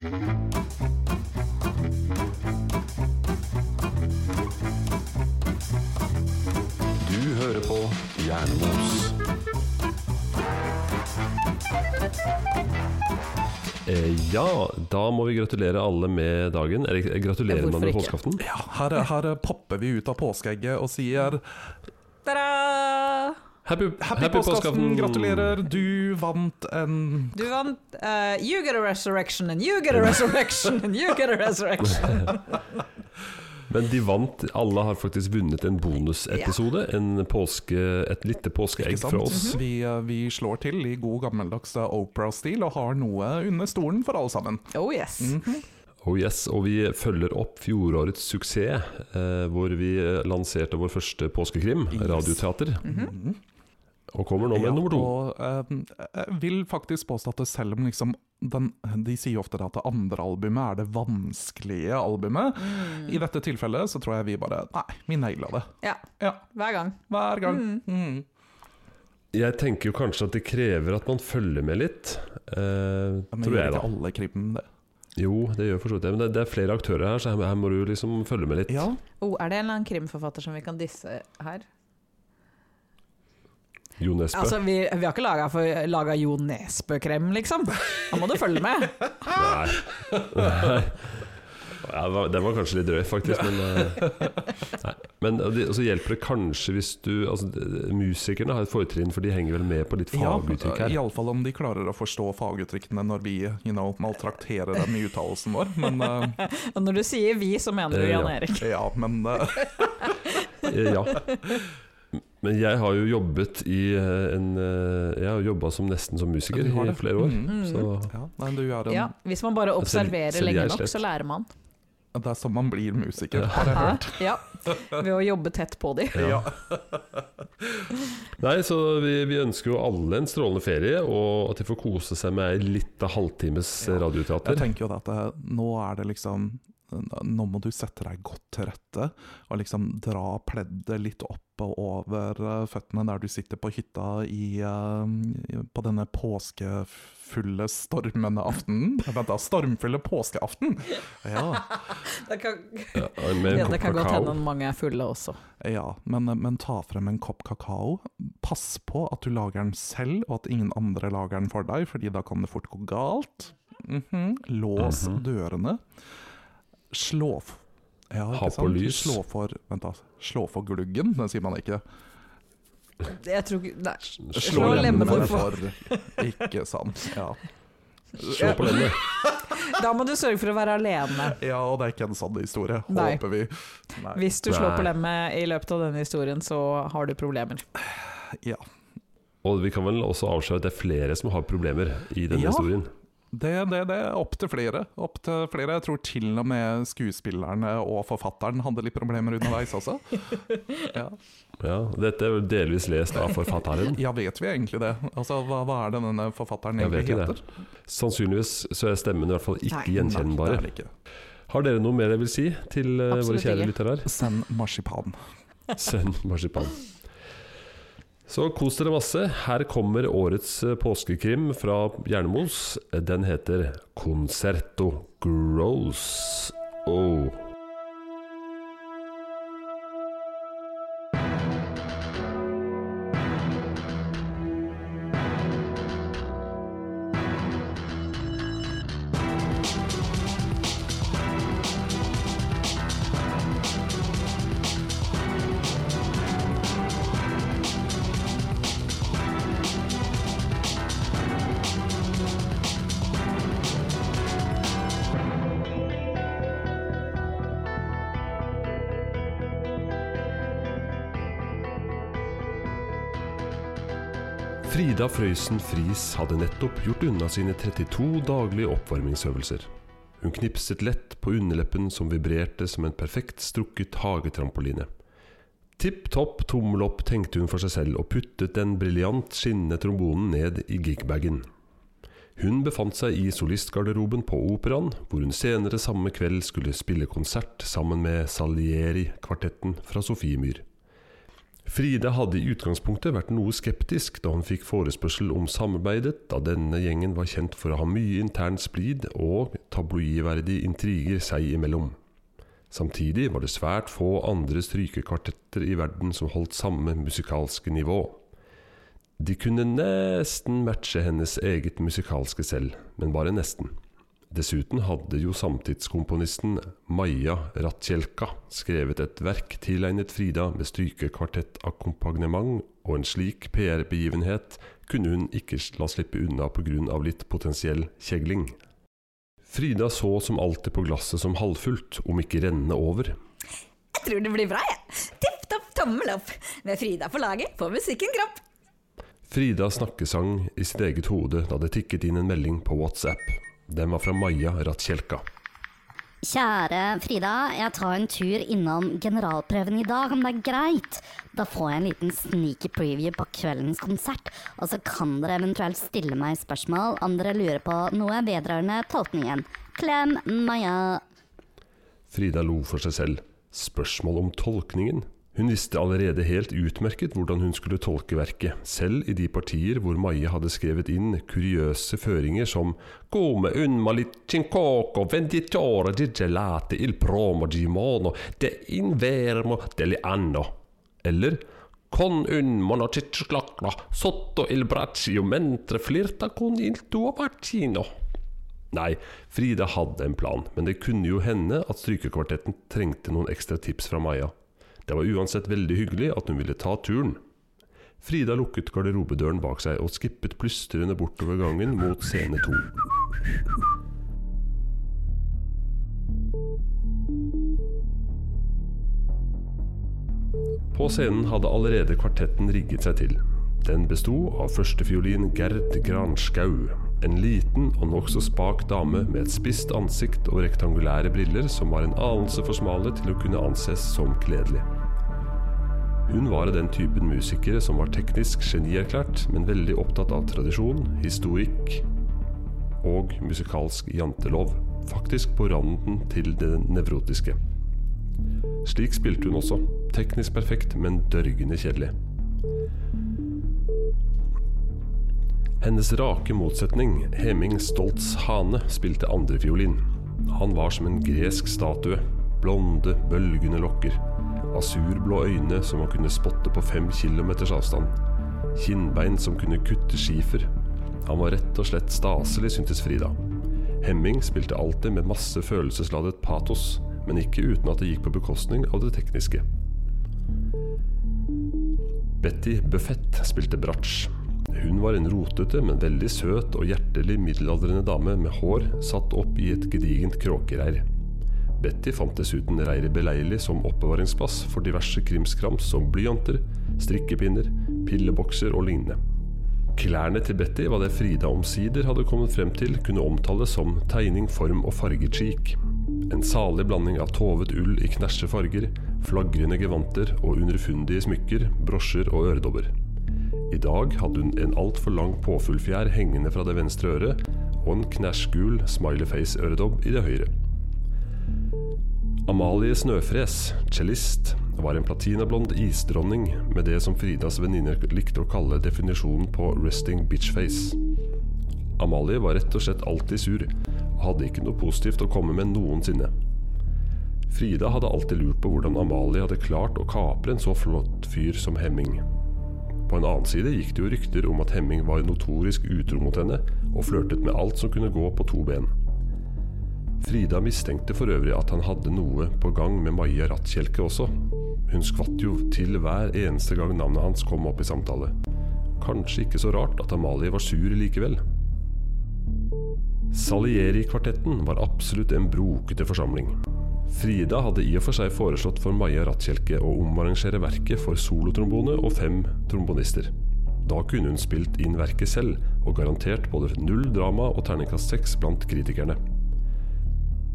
Du hører på Jernmos. Eh, ja, da må vi gratulere alle med dagen. Eller gratulerer Ja, man med påskeaften? Ja, her, her popper vi ut av påskeegget og sier Ta-da! Happy, Happy, påskeaften, gratulerer, du vant en Du vant uh, You get a resurrection, and you get a resurrection, and you get a resurrection. Men de vant. Alle har faktisk vunnet en bonusepisode. En påske, et lite påskeegg fra oss. vi, eh, vi slår til i god gammeldags eh, Oprah-stil og har noe under stolen for alle sammen. Oh yes. Oh yes, Og vi følger opp fjorårets suksess, eh, hvor vi lanserte vår første påskekrim, Yes. Radioteater. Mhm. Og kommer nå med Ja, nummer to. Og eh, jeg vil faktisk påstå at selv om liksom den, De sier ofte at det andre albumet er det vanskelige albumet. I dette tilfellet så tror jeg vi bare Nei, vi naila det. Ja, Ja, hver gang. hver gang. Mm. Jeg tenker jo kanskje at det krever at man følger med litt. Eh, Men tror gjør jeg, ikke alle krim det? Jo, det gjør for så vidt det. Men det, det er flere aktører her, så her, her må du liksom følge med litt. Ja, Oh, er det en eller annen krimforfatter som vi kan disse her? Jo Nesbø. Altså, vi, vi har ikke laga, Jo Nesbø-krem, liksom. Da må du følge med. Nei. Nei. Ja, det var- den var kanskje litt drøy, faktisk. Men, eh, men og så hjelper det kanskje hvis du altså, Musikerne har et fortrinn, for de henger vel med på litt ja faguttrykk her. iallfall om de klarer å forstå faguttrykkene når vi you know, maltrakterer dem i uttalelsen vår. Men uh, når du sier vi, så mener du Eh. Jan Erik. ja, men Eh, Ja. Men jeg har jo jobbet i eh, en eh, Jeg har jobba som nesten som musiker ja, i flere år. Mm. Så ja, nei, du en, Ja, hvis man bare observerer selv lenge nok, så lærer man. Det er sånn man blir musiker, har jeg hørt. Ja, Ved å jobbe tett på de. Ja. Nei, så vi, vi ønsker jo alle en strålende ferie, og at de får kose seg med ei lita halvtimes Ja. radioteater. Jeg tenker jo at det, nå er det liksom Nå må du sette deg godt til rette og liksom dra pleddet litt opp og over eh, føttene der du sitter på hytta i, eh, på denne påskefulle, stormende aftenen. Vent da, stormfulle påskeaften! Ja, Det kan, Ja, ja, det kan godt hende mange er fulle også. ja men, men ta frem en kopp kakao. Pass på at du lager den selv, og at ingen andre lager den for deg, fordi da kan det fort gå galt. Mhm. Lås Mhm. dørene. Slå f- ja, Ha på sant? lys. Slå for, vent da, slå for gluggen, det sier man ikke. Jeg tror ikke Nei. Slå Slå lemmene lemmene for. for. Ikke sant. Ja. Slå på lemmene. Da må du sørge for å være alene. ja, og det er ikke en sann historie, Nei. håper vi. Nei. Hvis du slår på Nei. lemmet i løpet av denne historien, så har du problemer. Ja. Og vi kan vel også avsløre at det er flere som har problemer i denne Ja. historien. Det, det, det er opp til flere. Opp til flere. Jeg tror til og med skuespillerne og forfatteren hadde litt problemer underveis også. Ja, Ja, dette er vel delvis lest av forfatteren. ja vet vi egentlig det? Altså, hva, hva er det denne forfatteren Jeg vet egentlig ikke heter? det. Sannsynligvis så er stemmen i hvert fall ikke er ikke. Har dere noe mer dere vil si til Absolutt våre kjære lyttere? Send marsipan. Send marsipan. Så kos dere masse. Her kommer årets eh, påskekrim fra Jernmos. Den heter Concerto Gross. Oh. Frida Frøysen Friis hadde nettopp gjort unna sine 32 daglige oppvarmingsøvelser. Hun knipset lett på underleppen som vibrerte som en perfekt strukket hagetrampoline. Tipp topp tommel opp, tenkte hun for seg selv og puttet den briljant skinnende trombonen ned i gigbagen. Hun befant seg i solistgarderoben på operaen, hvor hun senere samme kveld skulle spille konsert sammen med Salieri-kvartetten fra Sofiemyr. Frida hadde i utgangspunktet vært noe skeptisk da hun fikk forespørsel om samarbeidet, da denne gjengen var kjent for å ha mye intern splid og tabloidverdige intriger seg imellom. Samtidig var det svært få andre strykekvartetter i verden som holdt samme musikalske nivå. De kunne nesten matche hennes eget musikalske selv, men bare nesten. Dessuten hadde jo samtidskomponisten Maja Ratjelka skrevet et verk tilegnet Frida med strykekvartettakkompagnement, og en slik PR-begivenhet kunne hun ikke la slippe unna pga. litt potensiell kjegling. Frida så som alltid på glasset som halvfullt, om ikke rennende over. Jeg tror det blir bra, jeg. Tipp topp tommel opp. Med Frida på laget får musikken kropp. Frida snakkesang i sitt eget hode da det tikket inn en melding på WhatsApp. Den var fra Maja Ratjelka. Kjære Frida, jeg tar en tur innom generalprøven i dag, om det er greit? Da får jeg en liten sneaky preview på kveldens konsert, og så kan dere eventuelt stille meg spørsmål om dere lurer på noe vedrørende tolkningen. Klem Maja. Frida lo for seg selv. Spørsmål om tolkningen? Hun visste allerede helt utmerket hvordan hun skulle tolke verket, selv i de partier hvor Maja hadde skrevet inn kuriøse føringer som Come unma liccincoko venditore di gelate il promo gimono de invermo delle anno. Eller Con un ciccioclacla sotto il braccio mentre flirta con il tuo vaccino. Nei, Frida hadde en plan, men det kunne jo hende at strykekvartetten trengte noen ekstra tips fra Maja. Det var uansett veldig hyggelig at hun ville ta turen. Frida lukket garderobedøren bak seg og skippet plystrende bortover gangen mot scene to. På scenen hadde allerede kvartetten rigget seg til. Den besto av førstefiolin Gerd Granskau, en liten og nokså spak dame med et spisst ansikt og rektangulære briller som var en anelse for smale til å kunne anses som kledelig. Hun var av den typen musikere som var teknisk genierklært, men veldig opptatt av tradisjon, historikk og musikalsk jantelov. Faktisk på randen til det nevrotiske. Slik spilte hun også. Teknisk perfekt, men dørgende kjedelig. Hennes rake motsetning, Heming Stoltz Hane, spilte andrefiolin. Han var som en gresk statue. Blonde, bølgende lokker. Asurblå øyne som man kunne spotte på fem kilometers avstand. Kinnbein som kunne kutte skifer. Han var rett og slett staselig, syntes Frida. Hemming spilte alltid med masse følelsesladet patos, men ikke uten at det gikk på bekostning av det tekniske. Betty Buffett spilte bratsj. Hun var en rotete, men veldig søt og hjertelig middelaldrende dame med hår satt opp i et gedigent kråkereir. Betty fant dessuten reiret beleilig som oppbevaringsplass for diverse krimskrams som blyanter, strikkepinner, pillebokser og lignende. Klærne til Betty var det Frida omsider hadde kommet frem til kunne omtales som tegning, form og fargechic. En salig blanding av tovet ull i knæsje farger, flagrende gevanter og underfundige smykker, brosjer og øredobber. I dag hadde hun en altfor lang påfuglfjær hengende fra det venstre øret og en knæsjgul smileyface-øredobb i det høyre. Amalie Snøfres, cellist, var en platinablond isdronning med det som Fridas venninner likte å kalle definisjonen på resting bitchface. Amalie var rett og slett alltid sur, og hadde ikke noe positivt å komme med noensinne. Frida hadde alltid lurt på hvordan Amalie hadde klart å kapre en så flott fyr som Hemming. På en annen side gikk det jo rykter om at Hemming var notorisk utro mot henne, og flørtet med alt som kunne gå på to ben. Frida mistenkte for øvrig at han hadde noe på gang med Maja Rattkjelke også. Hun skvatt jo til hver eneste gang navnet hans kom opp i samtale. Kanskje ikke så rart at Amalie var sur likevel. Salieri-kvartetten var absolutt en brokete forsamling. Frida hadde i og for seg foreslått for Maja Rattkjelke å omarrangere verket for solotrombone og fem trombonister. Da kunne hun spilt inn verket selv, og garantert både null drama og terningkast seks blant kritikerne.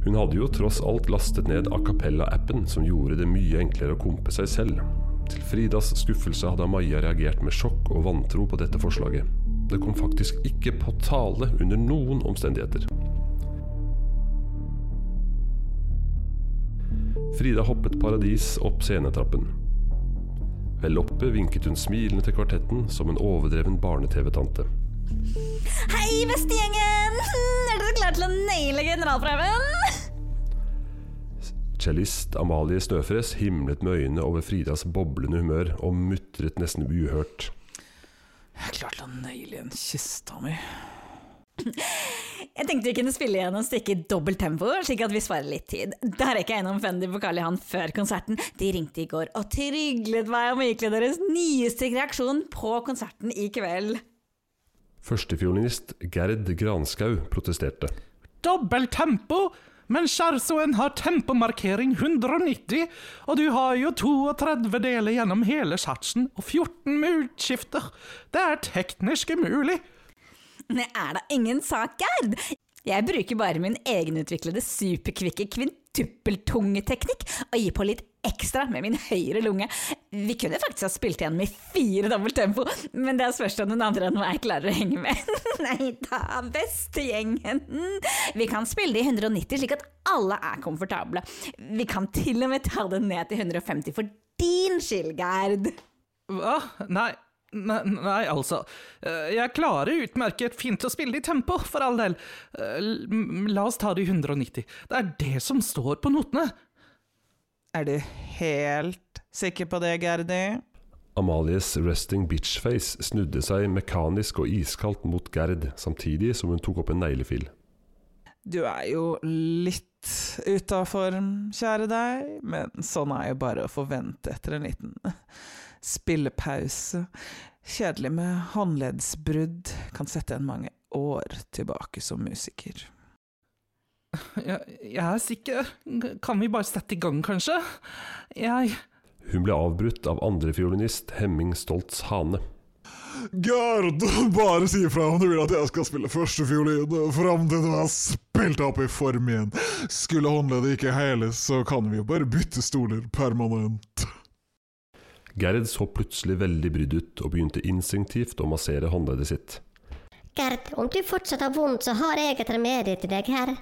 Hun hadde jo tross alt lastet ned a cappella-appen, som gjorde det mye enklere å kompe seg selv. Til Fridas skuffelse hadde Maja reagert med sjokk og vantro på dette forslaget. Det kom faktisk ikke på tale under noen omstendigheter. Frida hoppet paradis opp scenetrappen. Vel oppe vinket hun smilende til kvartetten som en overdreven barne-TV-tante. Hei, bestegjengen! Er dere klare til å naile generalprøven? Cellist Amalie Snøfres himlet med øynene over Fridas boblende humør og mutret nesten uhørt. Jeg klarte å naile igjen kista mi. Jeg tenkte vi kunne spille igjen og stikke i dobbelt tempo, slik at vi sparer litt tid. Der røyka jeg innom Fendi på Karl Johan før konserten. De ringte i går og tryglet meg om å ikle deres nyeste reaksjon på konserten i kveld. Førstefiolinist Gerd Granskau protesterte. Dobbelt tempo! Men Kjærsoen har tempomarkering 190, og du har jo 32 deler gjennom hele satsen og 14 med utskifter. Det er teknisk umulig. Det er da ingen sak, Gerd! Jeg bruker bare min egenutviklede superkvikke kvintuppeltungeteknikk og gir på litt ekstra med min høyre lunge. Vi kunne faktisk ha spilt igjen med fire dobbelt tempo, men det spørs om noen andre enn meg klarer å henge med. Nei da, beste gjengen. Vi kan spille det i 190 slik at alle er komfortable. Vi kan til og med ta det ned til 150 for din skyld, Gerd. Hva? Nei, nei, nei altså. Eh, Jeg klarer utmerket fint å spille i tempo, for all del. Eh, La oss ta det i 190. Det er det som står på notene. Er du helt sikker på det, Gerdi? Amalies resting bitchface snudde seg mekanisk og iskaldt mot Gerd, samtidig som hun tok opp en neglefil. Du er jo litt ute av form, kjære deg, men sånn er jo bare å forvente etter en liten spillepause. Kjedelig med håndleddsbrudd kan sette en mange år tilbake som musiker. Jeg, jeg er sikker. Kan vi bare sette i gang, kanskje? Jeg Hun ble avbrutt av andrefiolinist Hemming Stoltz Hane. Gerd, bare si ifra om du vil at jeg skal spille førstefiolin fram til du har spilt deg opp i form igjen. Skulle håndleddet ikke heles, så kan vi jo bare bytte stoler permanent. Gerd så plutselig veldig brydd ut og begynte instinktivt å massere håndleddet sitt. Gerd, om du fortsatt har vondt, så har jeg et remedie til deg her.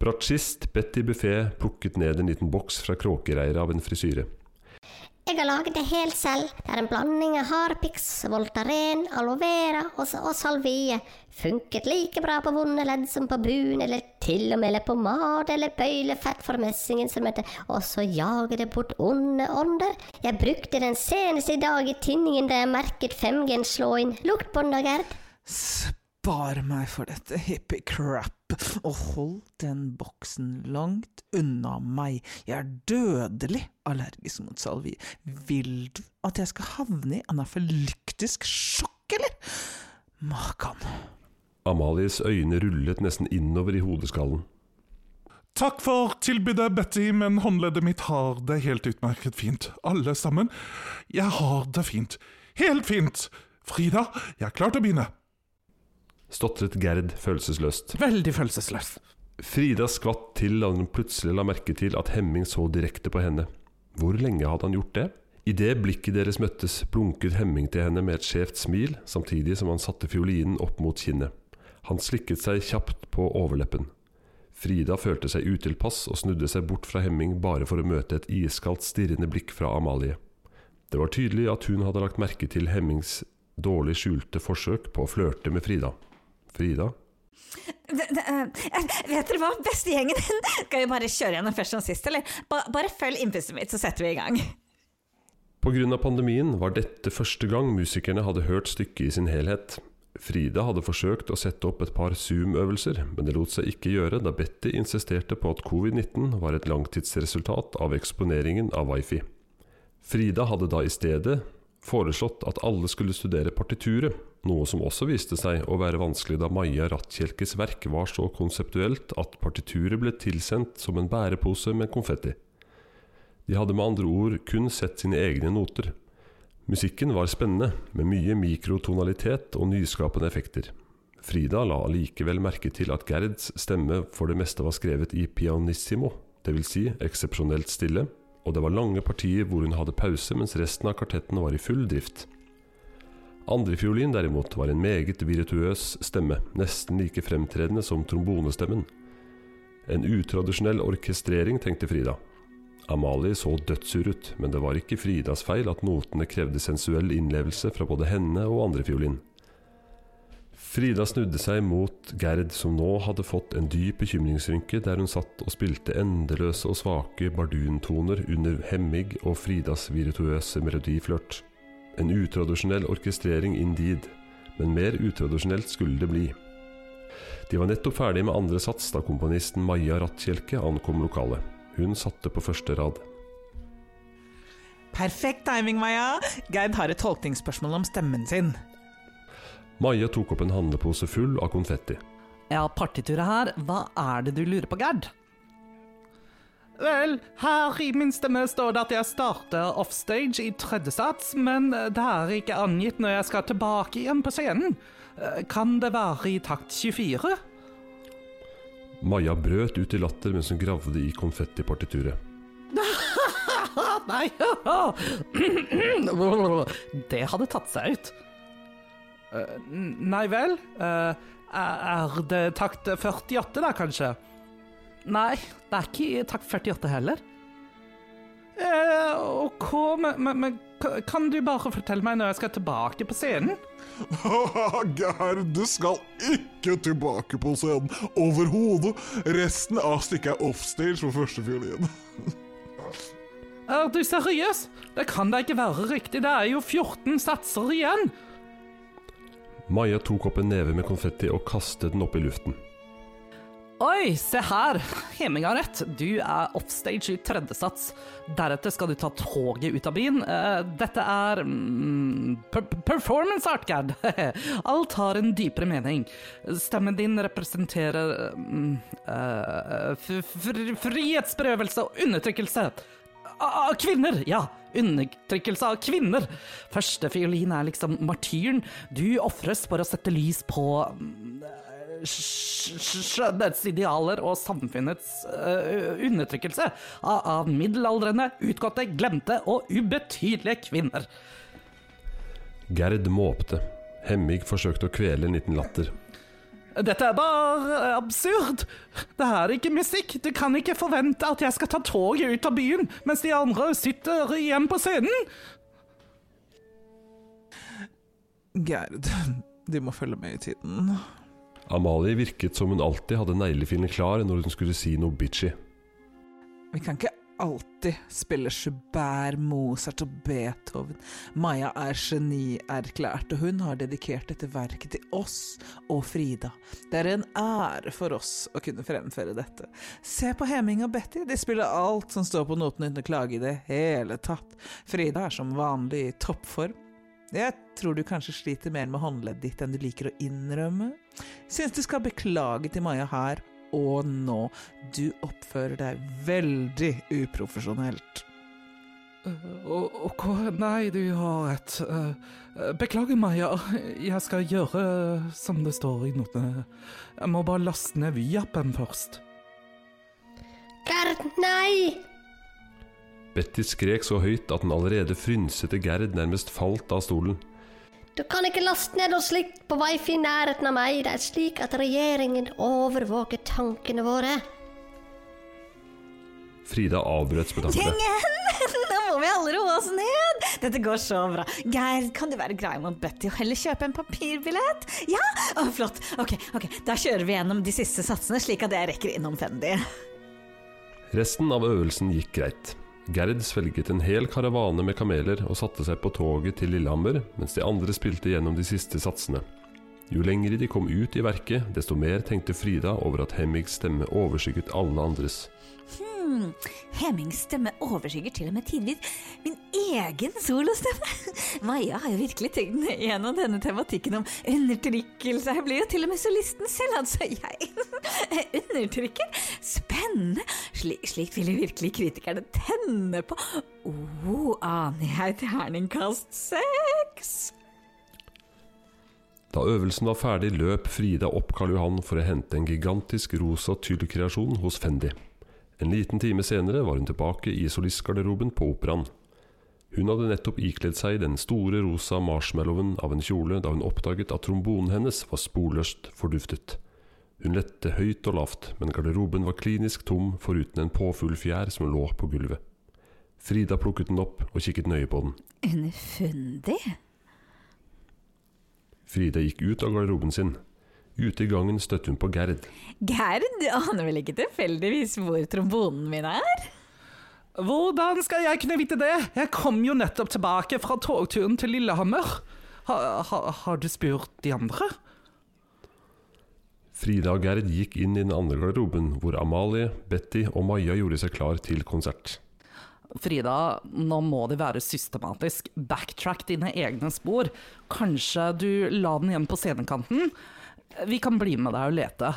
Bratsjist Betty Buffet plukket ned en liten boks fra kråkereiret av en frisyre. Jeg har laget det helt selv. Det er en blanding av harpiks, Voltaren, aloe vera og, og salvie. Funket like bra på vonde ledd som på bun, eller til og med leppepomade eller bøylefett for heter. og så jager det bort onde ånder. Jeg brukte den seneste i dag i tinningen da jeg merket 5G-en slå inn. Lukt på den da, Gerd. Spar meg for dette hippie crap, og hold den boksen langt unna meg. Jeg er dødelig allergisk mot salvi. Vil du at jeg skal havne i anafylyktisk sjokk, eller? Makan. Amalies øyne rullet nesten innover i hodeskallen. Takk for tilbudet, Betty, men håndleddet mitt har det helt utmerket fint. Alle sammen. Jeg har det fint. Helt fint. Frida, jeg er klar til å begynne. Stotret Gerd følelsesløst. Veldig følelsesløst. Frida skvatt til da hun plutselig la merke til at Hemming så direkte på henne. Hvor lenge hadde han gjort det? Idet blikket deres møttes, blunket Hemming til henne med et skjevt smil, samtidig som han satte fiolinen opp mot kinnet. Han slikket seg kjapt på overleppen. Frida følte seg utilpass og snudde seg bort fra Hemming bare for å møte et iskaldt, stirrende blikk fra Amalie. Det var tydelig at hun hadde lagt merke til Hemmings dårlig skjulte forsøk på å flørte med Frida. Frida? Eh, Vet dere hva, beste gjengen, din! skal vi bare kjøre gjennom først som sist, eller? Bare følg impulset mitt, så setter vi i gang. Pga. pandemien var dette første gang musikerne hadde hørt stykket i sin helhet. Frida hadde forsøkt å sette opp et par Zoom-øvelser, men det lot seg ikke gjøre da Betty insisterte på at covid-19 var et langtidsresultat av eksponeringen av wifi. Frida hadde da i stedet foreslått at alle skulle studere partituret, noe som også viste seg å være vanskelig da Maja Rattkjelkes verk var så konseptuelt at partituret ble tilsendt som en bærepose med konfetti. De hadde med andre ord kun sett sine egne noter. Musikken var spennende, med mye mikrotonalitet og nyskapende effekter. Frida la likevel merke til at Gerds stemme for det meste var skrevet i pianissimo, dvs. Si eksepsjonelt stille, og det var lange partier hvor hun hadde pause mens resten av kartetten var i full drift. Andrefiolin derimot var en meget virtuøs stemme, nesten like fremtredende som trombonestemmen. En utradisjonell orkestrering, tenkte Frida. Amalie så dødssur ut, men det var ikke Fridas feil at notene krevde sensuell innlevelse fra både henne og andrefiolin. Frida snudde seg mot Gerd, som nå hadde fått en dyp bekymringsrynke der hun satt og spilte endeløse og svake barduntoner under Hemmig og Fridas virtuøse melodiflørt. En utradisjonell orkestrering indeed, men mer utradisjonelt skulle det bli. De var nettopp ferdig med andre sats da komponisten Maja Rattkjelke ankom lokalet. Hun satte på første rad. Perfekt timing, Maja! Gerd har et tolkningsspørsmål om stemmen sin. Maja tok opp en handlepose full av konfetti. Ja, partituret her, hva er det du lurer på, Gerd? Vel, her i min stemme står det at jeg starter offstage i tredje sats, men det er ikke angitt når jeg skal tilbake igjen på scenen. Eh, Kan det være i takt 24? Maja brøt ut i latter mens hun gravde i konfettipartituret. Nei Det hadde tatt seg ut. Eh, nei vel? Uh, er det takt 48, da, kanskje? Nei, det er ikke i takt 48 heller. Eh, OK, men, men, men kan du bare fortelle meg når jeg skal tilbake på scenen? Gerd, du skal ikke tilbake på scenen overhodet. Resten av stykket er offstage på første fiolin. Er du seriøs? Det kan da ikke være riktig, det er jo 14 satser igjen. Maja tok opp en neve med konfetti og kastet den opp i luften. Oi, se her! Heming har rett. Du er offstage i tredje sats. Deretter skal du ta toget ut av byen. Eh, dette er mm, per performance art, Gerd. Alt har en dypere mening. Stemmen din representerer mm, uh, frihetsberøvelse og undertrykkelse. Av kvinner, ja. Undertrykkelse av kvinner. Første fiolin er liksom martyren. Du ofres for å sette lys på mm, sk- sk- skjønnhetsidealer og samfunnets uh, undertrykkelse av, av middelaldrende, utgåtte, glemte og ubetydelige kvinner. Gerd måpte. Hemmig forsøkte å kvele en liten latter. Dette er bare absurd. Det er ikke musikk. Du kan ikke forvente at jeg skal ta toget ut av byen mens de andre sitter igjen på scenen. Gerd, du må følge med i tiden. Amalie virket som hun alltid hadde neglefilene klar når hun skulle si noe bitchy. Vi kan ikke alltid spiller Schubert, Mozart og Beethoven. Maja er genierklært, og hun har dedikert dette verket til oss og Frida. Det er en ære for oss å kunne fremføre dette. Se på Hemming og Betty, de spiller alt som står på notene uten å klage i det hele tatt. Frida er som vanlig i toppform. Jeg tror du kanskje sliter mer med håndleddet ditt enn du liker å innrømme. Syns du skal beklage til Maja her og nå. Du oppfører deg veldig uprofesjonelt. Eh, OK, nei, du har rett. Eh, eh, Beklager, Maja. Jeg skal gjøre som det står i notene. Jeg må bare laste ned Vy-appen først. Gerd, nei! Betty skrek så høyt at den allerede frynsete Gerd nærmest falt av stolen. Du kan ikke laste ned noe slikt på wifi i nærheten av meg. Det er slik at regjeringen overvåker tankene våre. Frida avbrøt spetakkelet. Gjengen! Nå må vi alle roe oss ned! Dette går så bra. Geir, kan du være grei mot Betty og heller kjøpe en papirbillett? Ja? Å, flott. Ok, ok, da kjører vi gjennom de siste satsene, slik at jeg rekker innom Fendi. Resten av øvelsen gikk greit. Gerd svelget en hel karavane med kameler og satte seg på toget til Lillehammer, mens de andre spilte gjennom de siste satsene. Jo lengre de kom ut i verket, desto mer tenkte Frida over at Hemmigs stemme overskygget alle andres. Hmm, Hemmings stemme overskygger til og med tidvis min egen solostemme. Maja har jo virkelig tenkt gjennom denne tematikken om undertrykkelse. Jeg blir jo til og med solisten selv, altså jeg. Undertrykker? Spennende! Slik, vil jo virkelig kritikerne tenne på. Oh, aner jeg terningkast seks? Da øvelsen var ferdig, løp Frida opp Karl Johan for å hente en gigantisk rosa tyllkreasjon hos Fendi. En liten time senere var hun tilbake i solistgarderoben på operaen. Hun hadde nettopp ikledd seg den store rosa marshmallowen av en kjole da hun oppdaget at trombonen hennes var sporløst forduftet. Hun lette høyt og lavt, men garderoben var klinisk tom foruten en påfugl fjær som lå på gulvet. Frida plukket den opp og kikket nøye på den. Underfundig? Frida gikk ut av garderoben sin. Ute i gangen støtte hun på Gerd. Gerd, aner vel ikke tilfeldigvis hvor trombonen min er? Hvordan skal jeg kunne vite det? Jeg kom jo nettopp tilbake fra togturen til Lillehammer. Ha, ha, har du spurt de andre? Frida og Gerd gikk inn i den andre garderoben, hvor Amalie, Betty og Maja gjorde seg klar til konsert. Frida, nå må det være systematisk. Backtrack dine egne spor. Kanskje du la den igjen på scenekanten? Vi kan bli med deg og lete.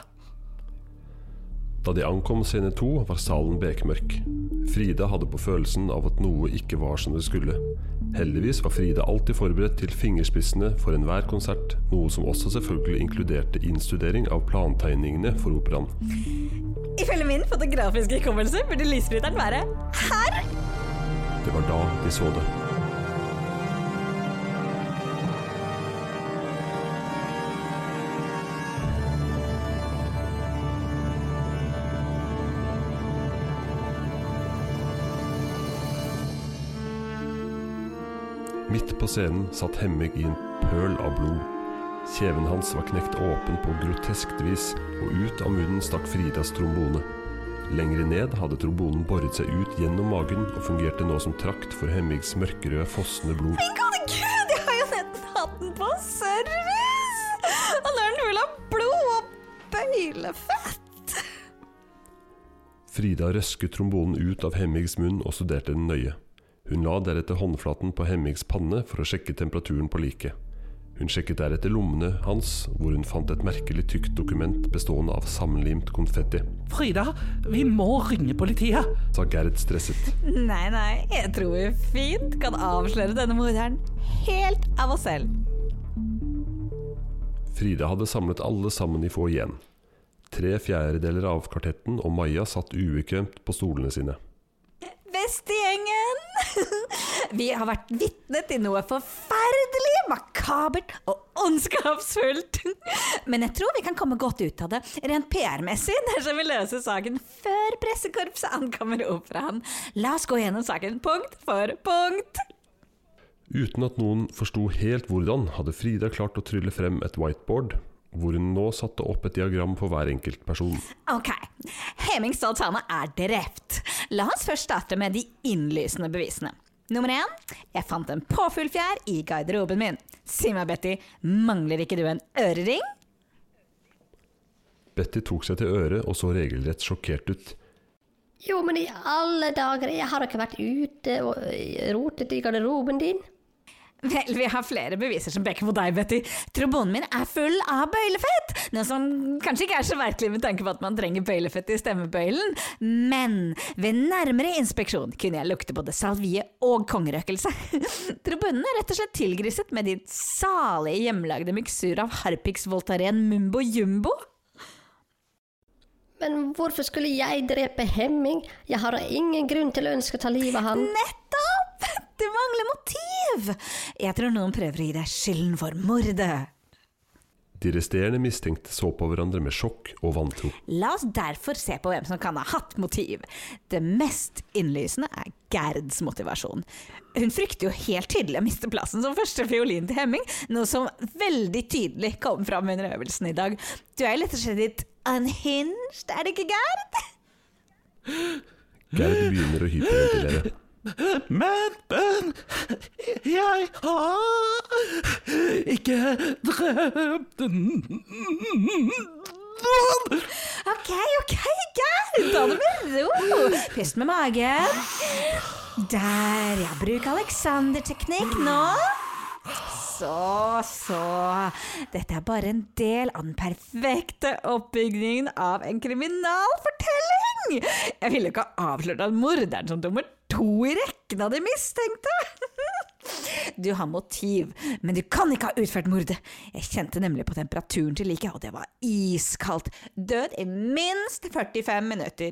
Da de ankom scene to, var salen bekmørk. Frida hadde på følelsen av at noe ikke var som det skulle. Heldigvis var Frida alltid forberedt til fingerspissene for enhver konsert, noe som også selvfølgelig inkluderte innstudering av plantegningene for operaen. Ifølge min fotografiske hukommelse burde lysbryteren være her. Det var da de så det. Midt på scenen satt Hemmig i en pøl av blod. Kjeven hans var knekt åpen på groteskt vis, og ut av munnen stakk Fridas trombone. Lengre ned hadde trombonen boret seg ut gjennom magen og fungerte nå som trakt for Hemmigs mørkerøde, fossende blod. Min gode gud, jeg har jo nesten hatt den på service! Og nå er den full av blod og bøylefett. Frida røsket trombonen ut av Hemmigs munn og studerte den nøye. Hun la deretter håndflaten på Hemmings panne for å sjekke temperaturen på liket. Hun sjekket deretter lommene hans, hvor hun fant et merkelig tykt dokument bestående av sammenlimt konfetti, Frida, vi må ringe politiet! sa Gerd stresset. Nei, nei, jeg tror vi fint kan avsløre denne morderen helt av oss selv. Frida hadde samlet alle sammen i foajeen. Tre fjerdedeler av kvartetten og Maja satt ubekvemt på stolene sine. Vi har vært vitne til noe forferdelig, makabert og ondskapsfullt. Men jeg tror vi kan komme godt ut av det, rent PR-messig, dersom vi løser saken før pressekorpset ankommer operaen. La oss gå gjennom saken punkt for punkt. Uten at noen forsto helt hvordan, hadde Frida klart å trylle frem et whiteboard, hvor hun nå satte opp et diagram for hver enkelt person. Ok, Heming Stoltane er drept. La oss først starte med de innlysende bevisene. Nummer én, jeg fant en påfuglfjær i garderoben min. Si meg, Betty, mangler ikke du en ørering? Betty tok seg til øret og så regelrett sjokkert ut. Jo, men i alle dager, jeg har ikke vært ute og rotet i garderoben din. Vel, vi har flere beviser som peker på deg, Betty. Trombonen min er full av bøylefett! Noe som kanskje ikke er så merkelig med tanke på at man trenger bøylefett i stemmebøylen. Men ved nærmere inspeksjon kunne jeg lukte både salvie og kongerøkelse. Trombonen er rett og slett tilgriset med din salige hjemmelagde miksur av Harpix Voltaren Mumbo Jumbo. Men hvorfor skulle jeg drepe Hemming? Jeg har ingen grunn til å ønske å ta livet av han. Nettopp! Du mangler motiv! Jeg tror noen prøver å gi deg skylden for mordet. De resterende mistenkte så på hverandre med sjokk og vantro. La oss derfor se på hvem som kan ha hatt motiv. Det mest innlysende er Gerds motivasjon. Hun frykter jo helt tydelig å miste plassen som første fiolin til Hemming, noe som veldig tydelig kom fram under øvelsen i dag. Du er jo rett og slett litt unhinged, er det ikke, Gerd? Gerd begynner å hyperventilere. Men, men Jeg har ikke drept noen. Ok, ok, Gerd, ta det med ro. Pust med magen. Der, ja. Bruk Alexander-teknikk nå. Så, så. Dette er bare en del av den perfekte oppbygningen av en kriminalfortelling. Jeg ville ikke ha avslørt at morderen som nummer to i rekken av de mistenkte. Du har motiv, men du kan ikke ha utført mordet. Jeg kjente nemlig på temperaturen til liket, og det var iskaldt. Død i minst 45 minutter.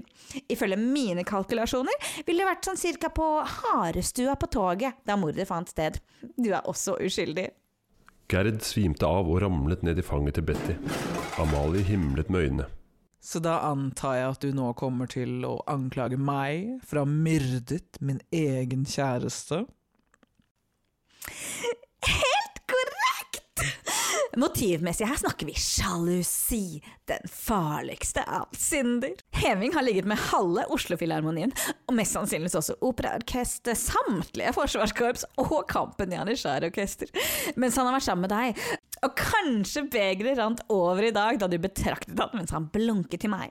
Ifølge mine kalkulasjoner ville det vært sånn cirka på harestua på toget da mordet fant sted. Du er også uskyldig. Gerd svimte av og ramlet ned i fanget til Betty. Amalie himlet med øynene. Så da antar jeg at du nå kommer til å anklage meg for å ha myrdet min egen kjæreste? Helt korrekt! Motivmessig her snakker vi sjalusi, den farligste av synder. Heming har ligget med halve Oslo-filharmonien, og mest sannsynligvis også operaorkester, samtlige forsvarskorps og Kampen Janitsjar-orkester, mens han har vært sammen med deg. Og kanskje begeret rant over i dag da du betraktet han mens han blunket til meg.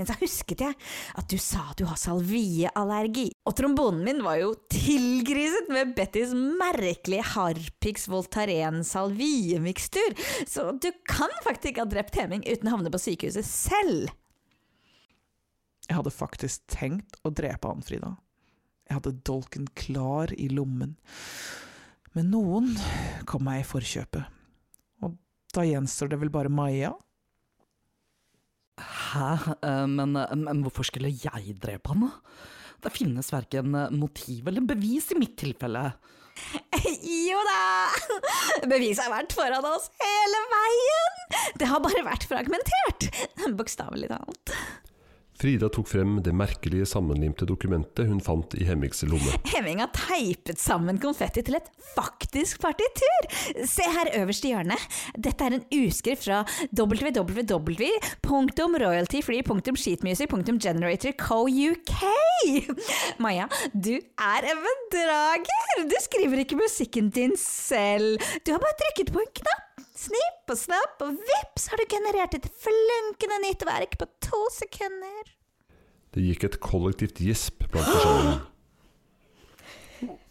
Men så husket jeg at du sa at du har salvieallergi, og trombonen min var jo tilgriset med Bettys merkelige Harpix Voltaren salviemikstur, så du kan faktisk ikke ha drept Heming uten å havne på sykehuset selv. Jeg hadde faktisk tenkt å drepe han, Frida. Jeg hadde dolken klar i lommen. Men noen kom meg i forkjøpet. Da gjenstår det vel bare Maja? Hæ? Eh, Men, men hvorfor skulle jeg drepe han, da? Det finnes verken motiv eller bevis i mitt tilfelle. Jo da! Beviset har vært foran oss hele veien! Det har bare vært fragmentert, bokstavelig talt. Frida tok frem det merkelige sammenlimte dokumentet hun fant i Hemmings lomme. Hemming har teipet sammen konfetti til et faktisk partitur! Se her øverst i hjørnet. Dette er en uskrift fra www.royaltyfree.sheetmusic.generator.co.uk. Maja, du er en bedrager! Du skriver ikke musikken din selv. Du har bare trykket på en knapp. Snipp og snapp, og vips har du generert et flunkende nytt verk på to sekunder. Det gikk et kollektivt gjesp blant forsamlingen.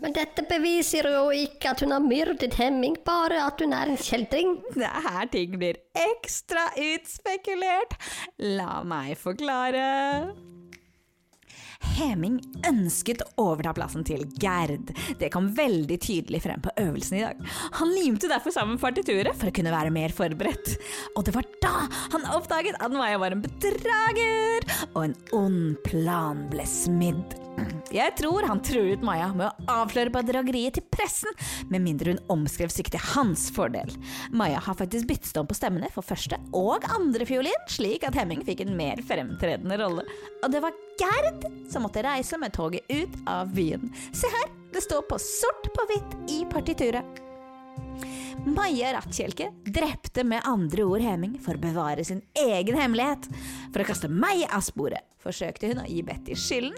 Men dette beviser jo ikke at hun har myrdet Hemming, bare at hun er en kjeltring. Det er her ting blir ekstra utspekulert. La meg forklare. Heming ønsket å overta plassen til Gerd. Det kom veldig tydelig frem på øvelsen i dag. Han limte derfor sammen partituret for å kunne være mer forberedt. Og det var da han oppdaget at Maja var en bedrager, og en ond plan ble smidd. Jeg tror han truet Maja med å avsløre bedrageriet til pressen, med mindre hun omskrev stykket til hans fordel. Maja har faktisk byttet om på stemmene for første og andre fiolin, slik at Hemming fikk en mer fremtredende rolle. Og det var Gerd som måtte reise med toget ut av byen. Se her, det står på sort på hvitt i partituret. Maja Rattkjelke drepte med andre ord Heming for å bevare sin egen hemmelighet. For å kaste meg av sporet forsøkte hun å gi Betty skylden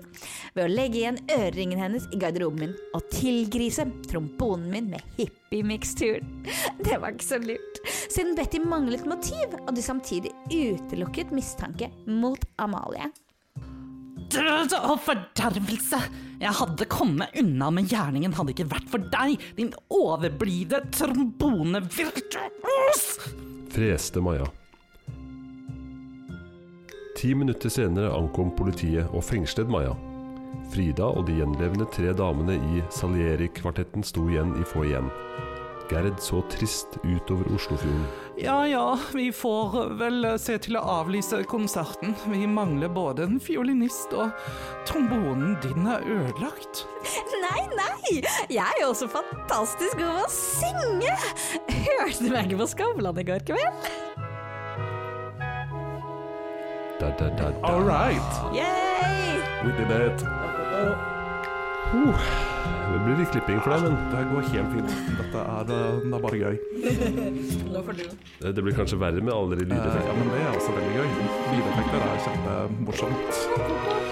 ved å legge igjen øreringen hennes i garderoben min og tilgrise trombonen min med hippie-miksturen. Det var ikke så lurt, siden Betty manglet motiv, og de samtidig utelukket mistanke mot Amalie. Død og fordervelse! Jeg hadde kommet unna med gjerningen hadde ikke vært for deg, din overblide trombonevirtuos! Freste Maja. Ti minutter senere ankom politiet og fengslet Maja. Frida og de gjenlevende tre damene i Salieri-kvartetten sto igjen i foajeen. Gerd så trist utover Oslofjorden. Ja ja, vi får vel se til å avlyse konserten. Vi mangler både en fiolinist og trombonen din er ødelagt. Nei, nei! Jeg er jo også fantastisk god å synge! Hørte du meg ikke på Skavlan i går kveld? Da, da, da, da. All right, Yay! we did it. Det blir litt klipping for deg, men Det går helt fint. Dette er, eh, det er bare gøy. Nå får du. det blir kanskje verre med alle de Eh, lydeffektene. ja, men det er også veldig gøy. Lydeffekter er kjempemorsomt.